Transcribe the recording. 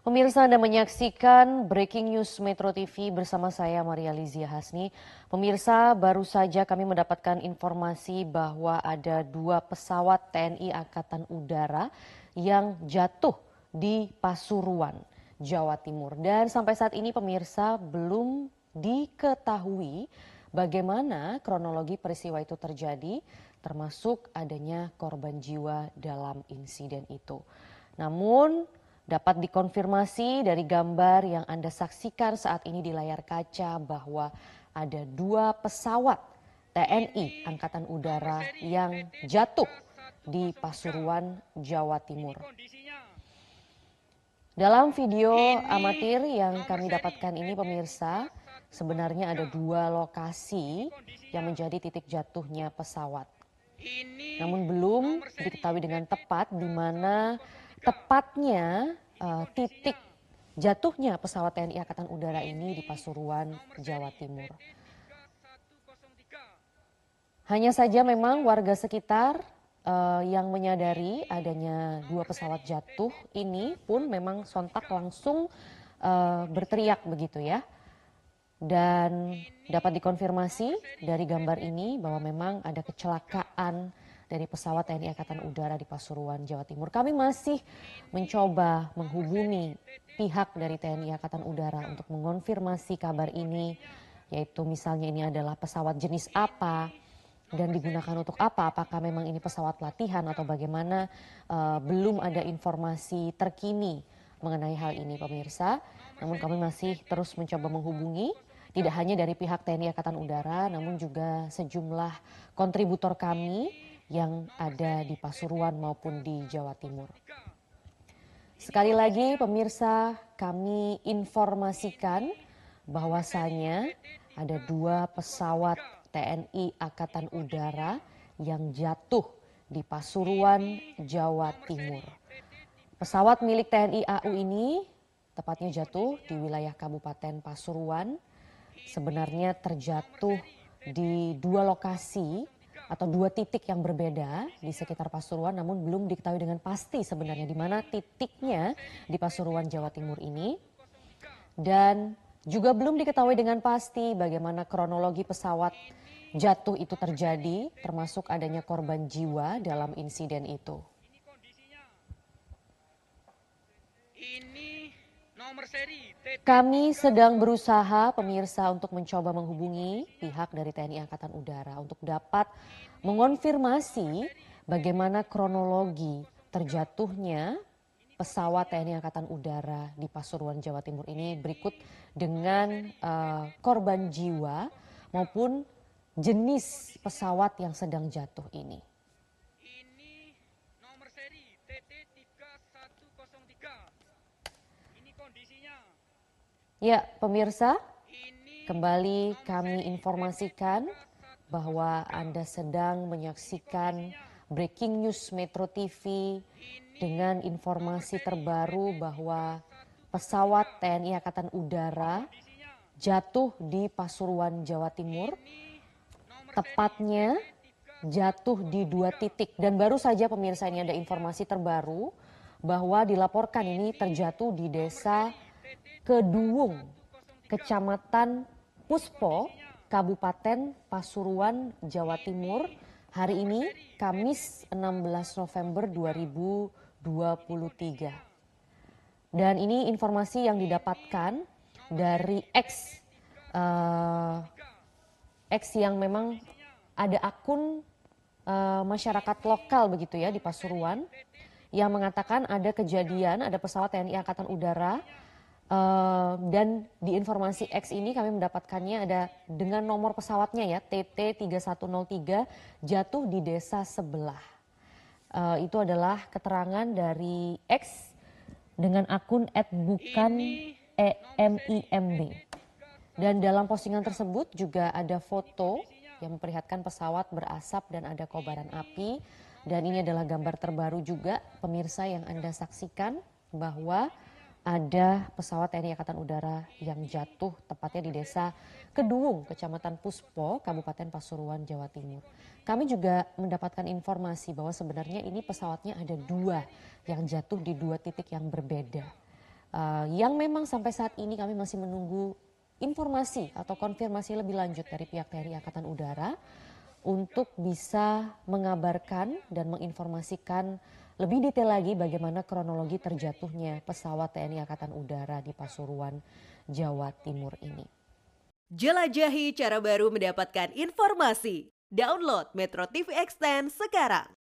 Pemirsa Anda menyaksikan Breaking News Metro TV bersama saya Maria Lizia Hasni. Pemirsa, baru saja kami mendapatkan informasi bahwa ada dua pesawat TNI Angkatan Udara yang jatuh di Pasuruan, Jawa Timur. Dan sampai saat ini pemirsa belum diketahui bagaimana kronologi peristiwa itu terjadi, termasuk adanya korban jiwa dalam insiden itu. Namun Dapat dikonfirmasi dari gambar yang Anda saksikan saat ini di layar kaca bahwa ada dua pesawat TNI Angkatan Udara yang jatuh di Pasuruan, Jawa Timur. Dalam video amatir yang kami dapatkan ini pemirsa, sebenarnya ada dua lokasi yang menjadi titik jatuhnya pesawat. Namun belum diketahui dengan tepat di mana tepatnya uh, titik jatuhnya pesawat TNI Angkatan Udara ini di Pasuruan, Jawa Timur. Hanya saja memang warga sekitar uh, yang menyadari adanya dua pesawat jatuh ini pun memang sontak langsung uh, berteriak begitu ya. Dan dapat dikonfirmasi dari gambar ini bahwa memang ada kecelakaan dari pesawat TNI Angkatan Udara di Pasuruan, Jawa Timur. Kami masih mencoba menghubungi pihak dari TNI Angkatan Udara untuk mengonfirmasi kabar ini, yaitu misalnya ini adalah pesawat jenis apa dan digunakan untuk apa? Apakah memang ini pesawat latihan atau bagaimana? Uh, belum ada informasi terkini mengenai hal ini, pemirsa. Namun kami masih terus mencoba menghubungi tidak hanya dari pihak TNI Angkatan Udara, namun juga sejumlah kontributor kami yang ada di Pasuruan maupun di Jawa Timur. Sekali lagi pemirsa kami informasikan bahwasanya ada dua pesawat TNI Angkatan Udara yang jatuh di Pasuruan, Jawa Timur. Pesawat milik TNI AU ini tepatnya jatuh di wilayah Kabupaten Pasuruan. Sebenarnya terjatuh di dua lokasi atau dua titik yang berbeda di sekitar Pasuruan namun belum diketahui dengan pasti sebenarnya di mana titiknya di Pasuruan Jawa Timur ini. Dan juga belum diketahui dengan pasti bagaimana kronologi pesawat jatuh itu terjadi termasuk adanya korban jiwa dalam insiden itu. Kami sedang berusaha pemirsa untuk mencoba menghubungi pihak dari TNI Angkatan Udara untuk dapat mengonfirmasi bagaimana kronologi terjatuhnya pesawat TNI Angkatan Udara di Pasuruan Jawa Timur ini berikut dengan uh, korban jiwa maupun jenis pesawat yang sedang jatuh ini. Ya, pemirsa, kembali kami informasikan bahwa Anda sedang menyaksikan Breaking News Metro TV dengan informasi terbaru bahwa pesawat TNI Angkatan Udara jatuh di Pasuruan, Jawa Timur. Tepatnya jatuh di dua titik dan baru saja pemirsa ini ada informasi terbaru bahwa dilaporkan ini terjatuh di desa Keduung, Kecamatan Puspo, Kabupaten Pasuruan, Jawa Timur. Hari ini Kamis 16 November 2023. Dan ini informasi yang didapatkan dari X uh, X yang memang ada akun uh, masyarakat lokal begitu ya di Pasuruan yang mengatakan ada kejadian ada pesawat TNI Angkatan Udara Uh, dan di informasi X ini kami mendapatkannya ada dengan nomor pesawatnya ya TT 3103 jatuh di desa sebelah. Uh, itu adalah keterangan dari X dengan akun bukan EMIMB. Dan dalam postingan tersebut juga ada foto yang memperlihatkan pesawat berasap dan ada kobaran api. Dan ini adalah gambar terbaru juga pemirsa yang Anda saksikan bahwa ada pesawat TNI Angkatan Udara yang jatuh tepatnya di desa Keduung, Kecamatan Puspo, Kabupaten Pasuruan, Jawa Timur. Kami juga mendapatkan informasi bahwa sebenarnya ini pesawatnya ada dua yang jatuh di dua titik yang berbeda. uh, yang memang sampai saat ini kami masih menunggu informasi atau konfirmasi lebih lanjut dari pihak TNI Angkatan Udara untuk bisa mengabarkan dan menginformasikan lebih detail lagi bagaimana kronologi terjatuhnya pesawat TNI Angkatan Udara di Pasuruan, Jawa Timur ini. Jelajahi cara baru mendapatkan informasi. Download Metro TV Extend sekarang.